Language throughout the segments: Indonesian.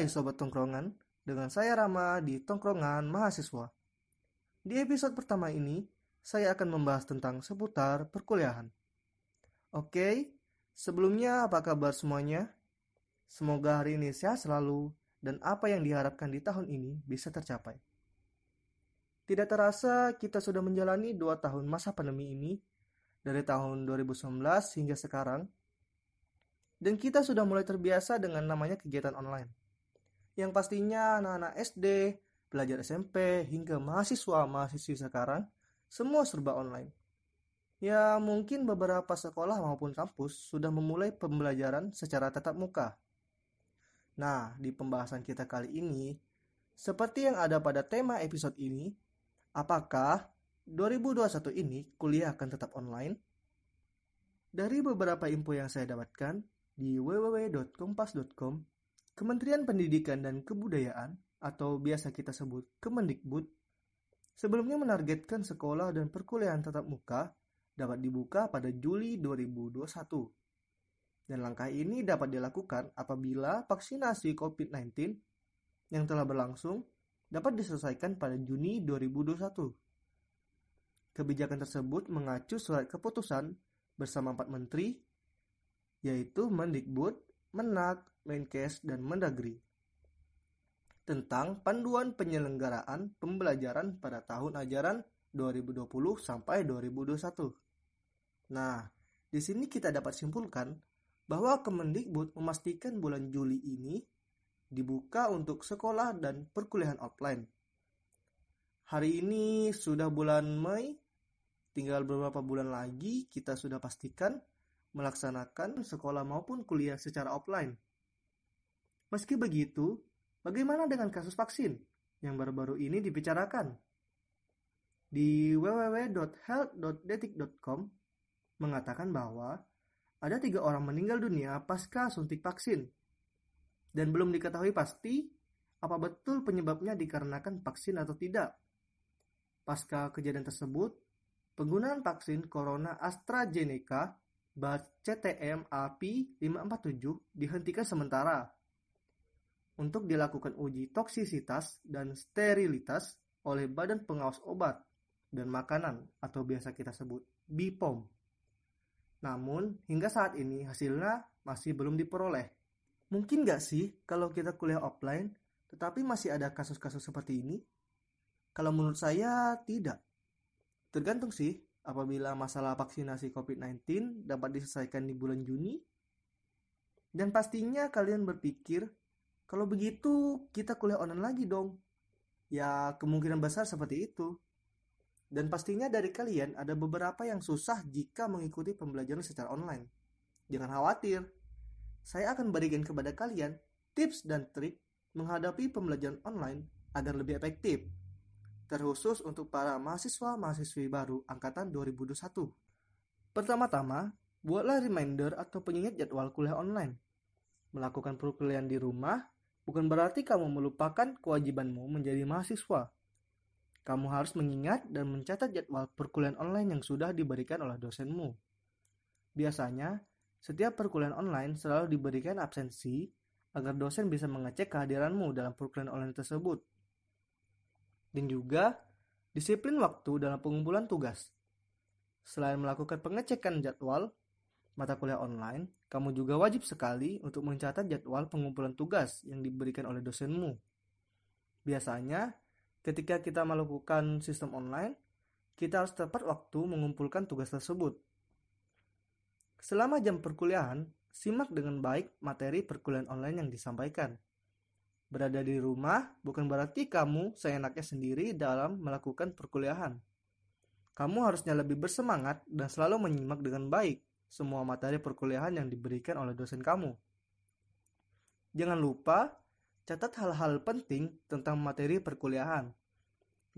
Hai Sobat Tongkrongan, dengan saya Rama di Tongkrongan Mahasiswa. Di episode pertama ini, saya akan membahas tentang seputar perkuliahan. Oke, sebelumnya apa kabar semuanya? Semoga hari ini sehat selalu dan apa yang diharapkan di tahun ini bisa tercapai. Tidak terasa kita sudah menjalani dua tahun masa pandemi ini, dari tahun 2019 hingga sekarang, dan kita sudah mulai terbiasa dengan namanya kegiatan online yang pastinya anak-anak SD, pelajar SMP, hingga mahasiswa-mahasiswi sekarang semua serba online. Ya, mungkin beberapa sekolah maupun kampus sudah memulai pembelajaran secara tatap muka. Nah, di pembahasan kita kali ini, seperti yang ada pada tema episode ini, apakah 2021 ini kuliah akan tetap online? Dari beberapa info yang saya dapatkan di www.kompas.com Kementerian Pendidikan dan Kebudayaan atau biasa kita sebut Kemendikbud sebelumnya menargetkan sekolah dan perkuliahan tatap muka dapat dibuka pada Juli 2021. Dan langkah ini dapat dilakukan apabila vaksinasi COVID-19 yang telah berlangsung dapat diselesaikan pada Juni 2021. Kebijakan tersebut mengacu surat keputusan bersama empat menteri, yaitu Mendikbud, Menak, Menkes, dan Mendagri tentang panduan penyelenggaraan pembelajaran pada tahun ajaran 2020 sampai 2021. Nah, di sini kita dapat simpulkan bahwa Kemendikbud memastikan bulan Juli ini dibuka untuk sekolah dan perkuliahan offline. Hari ini sudah bulan Mei, tinggal beberapa bulan lagi kita sudah pastikan melaksanakan sekolah maupun kuliah secara offline. Meski begitu, bagaimana dengan kasus vaksin yang baru-baru ini dibicarakan? Di www.health.detik.com mengatakan bahwa ada tiga orang meninggal dunia pasca suntik vaksin. Dan belum diketahui pasti apa betul penyebabnya dikarenakan vaksin atau tidak. Pasca kejadian tersebut, penggunaan vaksin corona AstraZeneca CTM API 547 dihentikan sementara untuk dilakukan uji toksisitas dan sterilitas oleh Badan Pengawas Obat dan Makanan atau biasa kita sebut BPOM. Namun, hingga saat ini hasilnya masih belum diperoleh. Mungkin nggak sih kalau kita kuliah offline, tetapi masih ada kasus-kasus seperti ini? Kalau menurut saya, tidak. Tergantung sih apabila masalah vaksinasi COVID-19 dapat diselesaikan di bulan Juni. Dan pastinya kalian berpikir, kalau begitu kita kuliah online lagi dong. Ya kemungkinan besar seperti itu. Dan pastinya dari kalian ada beberapa yang susah jika mengikuti pembelajaran secara online. Jangan khawatir, saya akan berikan kepada kalian tips dan trik menghadapi pembelajaran online agar lebih efektif terkhusus untuk para mahasiswa-mahasiswi baru angkatan 2021. Pertama-tama, buatlah reminder atau pengingat jadwal kuliah online. Melakukan perkuliahan di rumah bukan berarti kamu melupakan kewajibanmu menjadi mahasiswa. Kamu harus mengingat dan mencatat jadwal perkuliahan online yang sudah diberikan oleh dosenmu. Biasanya, setiap perkuliahan online selalu diberikan absensi agar dosen bisa mengecek kehadiranmu dalam perkuliahan online tersebut dan juga disiplin waktu dalam pengumpulan tugas. Selain melakukan pengecekan jadwal mata kuliah online, kamu juga wajib sekali untuk mencatat jadwal pengumpulan tugas yang diberikan oleh dosenmu. Biasanya, ketika kita melakukan sistem online, kita harus tepat waktu mengumpulkan tugas tersebut. Selama jam perkuliahan, simak dengan baik materi perkuliahan online yang disampaikan. Berada di rumah bukan berarti kamu seenaknya sendiri dalam melakukan perkuliahan. Kamu harusnya lebih bersemangat dan selalu menyimak dengan baik semua materi perkuliahan yang diberikan oleh dosen kamu. Jangan lupa catat hal-hal penting tentang materi perkuliahan.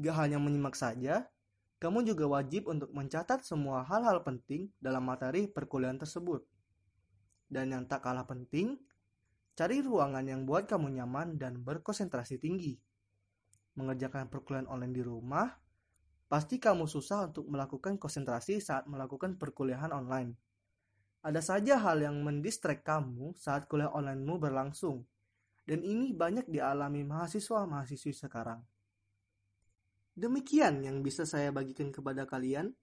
Gak hanya menyimak saja, kamu juga wajib untuk mencatat semua hal-hal penting dalam materi perkuliahan tersebut. Dan yang tak kalah penting, Cari ruangan yang buat kamu nyaman dan berkonsentrasi tinggi. Mengerjakan perkuliahan online di rumah, pasti kamu susah untuk melakukan konsentrasi saat melakukan perkuliahan online. Ada saja hal yang mendistrek kamu saat kuliah onlinemu berlangsung. Dan ini banyak dialami mahasiswa-mahasiswi sekarang. Demikian yang bisa saya bagikan kepada kalian.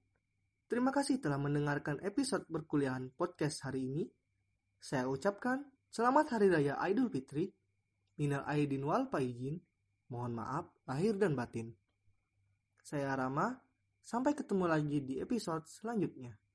Terima kasih telah mendengarkan episode perkuliahan podcast hari ini. Saya ucapkan selamat Hari Raya Idul Fitri. Minal Aidin wal Faizin. Mohon maaf lahir dan batin. Saya Rama, sampai ketemu lagi di episode selanjutnya.